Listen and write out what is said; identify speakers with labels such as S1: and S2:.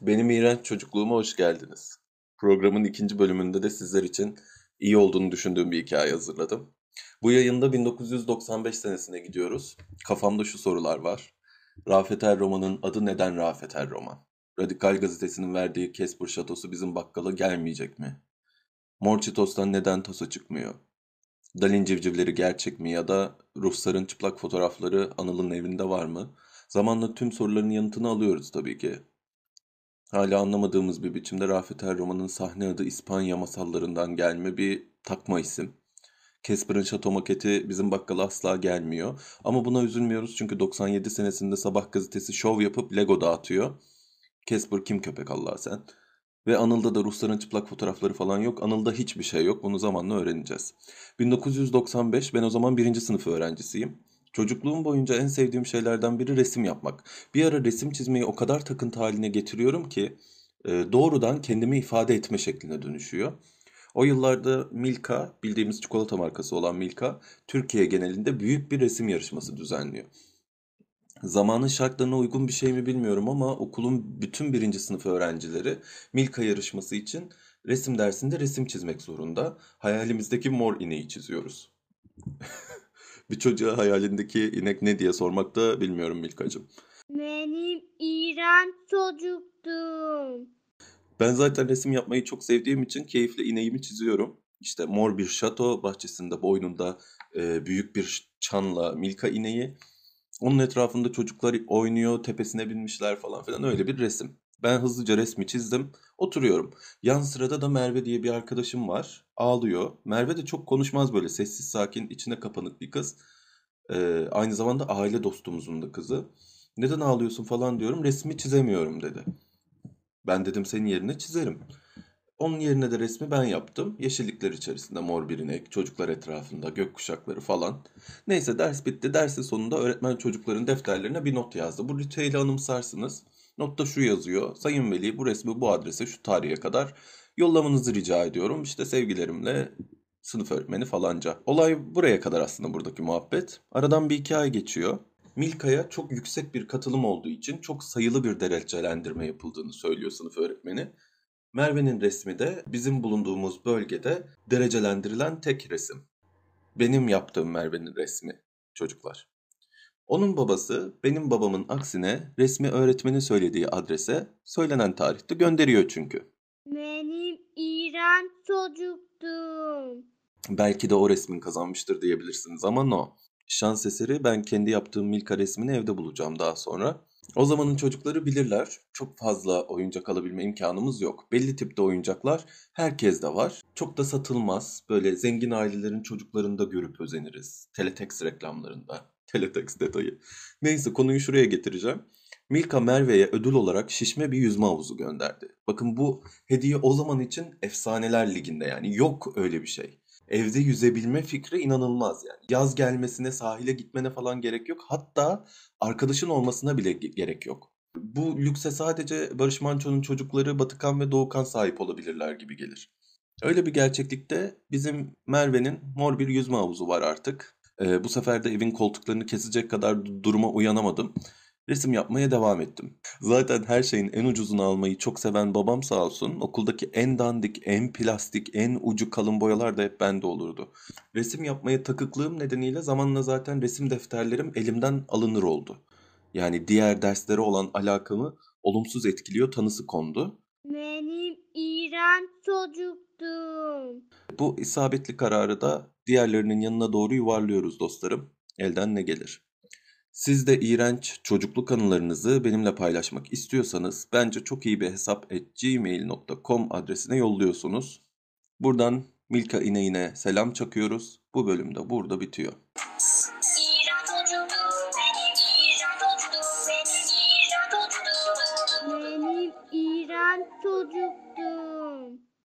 S1: Benim iğrenç çocukluğuma hoş geldiniz. Programın ikinci bölümünde de sizler için iyi olduğunu düşündüğüm bir hikaye hazırladım. Bu yayında 1995 senesine gidiyoruz. Kafamda şu sorular var. Rafet Er romanın adı neden Rafet Er roman? Radikal gazetesinin verdiği Kesper şatosu bizim bakkala gelmeyecek mi? Mor Çitos'tan neden tosa çıkmıyor? Dalin civcivleri gerçek mi ya da Rusların çıplak fotoğrafları Anıl'ın evinde var mı? Zamanla tüm soruların yanıtını alıyoruz tabii ki. Hala anlamadığımız bir biçimde Rafet Er romanın sahne adı İspanya masallarından gelme bir takma isim. Casper'ın şato maketi bizim bakkala asla gelmiyor. Ama buna üzülmüyoruz çünkü 97 senesinde Sabah gazetesi şov yapıp Lego dağıtıyor. Casper kim köpek Allah sen? Ve Anıl'da da Rusların çıplak fotoğrafları falan yok. Anıl'da hiçbir şey yok. Bunu zamanla öğreneceğiz. 1995 ben o zaman birinci sınıf öğrencisiyim. Çocukluğum boyunca en sevdiğim şeylerden biri resim yapmak. Bir ara resim çizmeyi o kadar takıntı haline getiriyorum ki e, doğrudan kendimi ifade etme şekline dönüşüyor. O yıllarda Milka, bildiğimiz çikolata markası olan Milka, Türkiye genelinde büyük bir resim yarışması düzenliyor. Zamanın şartlarına uygun bir şey mi bilmiyorum ama okulun bütün birinci sınıf öğrencileri Milka yarışması için resim dersinde resim çizmek zorunda. Hayalimizdeki mor ineği çiziyoruz. bir çocuğa hayalindeki inek ne diye sormak da bilmiyorum Milkacığım.
S2: Benim iğrenç çocuktum.
S1: Ben zaten resim yapmayı çok sevdiğim için keyifle ineğimi çiziyorum. İşte mor bir şato bahçesinde boynunda e, büyük bir çanla Milka ineği. Onun etrafında çocuklar oynuyor, tepesine binmişler falan filan öyle bir resim. Ben hızlıca resmi çizdim. Oturuyorum. Yan sırada da Merve diye bir arkadaşım var. Ağlıyor. Merve de çok konuşmaz böyle sessiz sakin içine kapanık bir kız. Ee, aynı zamanda aile dostumuzun da kızı. Neden ağlıyorsun falan diyorum. Resmi çizemiyorum dedi. Ben dedim senin yerine çizerim. Onun yerine de resmi ben yaptım. Yeşillikler içerisinde mor bir inek, çocuklar etrafında, gökkuşakları falan. Neyse ders bitti. Dersin sonunda öğretmen çocukların defterlerine bir not yazdı. Bu ritüeli anımsarsınız. Notta şu yazıyor. Sayın Veli bu resmi bu adrese şu tarihe kadar yollamanızı rica ediyorum. İşte sevgilerimle sınıf öğretmeni falanca. Olay buraya kadar aslında buradaki muhabbet. Aradan bir iki ay geçiyor. Milka'ya çok yüksek bir katılım olduğu için çok sayılı bir derecelendirme yapıldığını söylüyor sınıf öğretmeni. Merve'nin resmi de bizim bulunduğumuz bölgede derecelendirilen tek resim. Benim yaptığım Merve'nin resmi çocuklar. Onun babası benim babamın aksine resmi öğretmenin söylediği adrese söylenen tarihte gönderiyor çünkü.
S2: Benim iğrenç çocuktum.
S1: Belki de o resmin kazanmıştır diyebilirsiniz ama no. Şans eseri ben kendi yaptığım Milka resmini evde bulacağım daha sonra. O zamanın çocukları bilirler. Çok fazla oyuncak alabilme imkanımız yok. Belli tipte oyuncaklar herkes de var. Çok da satılmaz. Böyle zengin ailelerin çocuklarında görüp özeniriz. Teletext reklamlarında. Teletext detayı. Neyse konuyu şuraya getireceğim. Milka Merve'ye ödül olarak şişme bir yüzme havuzu gönderdi. Bakın bu hediye o zaman için efsaneler liginde yani yok öyle bir şey. Evde yüzebilme fikri inanılmaz yani. Yaz gelmesine, sahile gitmene falan gerek yok. Hatta arkadaşın olmasına bile gerek yok. Bu lükse sadece Barış Manço'nun çocukları Batıkan ve Doğukan sahip olabilirler gibi gelir. Öyle bir gerçeklikte bizim Merve'nin mor bir yüzme havuzu var artık. Ee, bu sefer de evin koltuklarını kesecek kadar duruma uyanamadım. Resim yapmaya devam ettim. Zaten her şeyin en ucuzunu almayı çok seven babam sağ olsun okuldaki en dandik, en plastik, en ucu kalın boyalar da hep bende olurdu. Resim yapmaya takıklığım nedeniyle zamanla zaten resim defterlerim elimden alınır oldu. Yani diğer derslere olan alakamı olumsuz etkiliyor tanısı kondu.
S2: Benim iğrenç çocuktum.
S1: Bu isabetli kararı da diğerlerinin yanına doğru yuvarlıyoruz dostlarım. Elden ne gelir? Siz de iğrenç çocukluk anılarınızı benimle paylaşmak istiyorsanız bence çok iyi bir hesap at gmail.com adresine yolluyorsunuz. Buradan Milka ineğine selam çakıyoruz. Bu bölüm de burada bitiyor.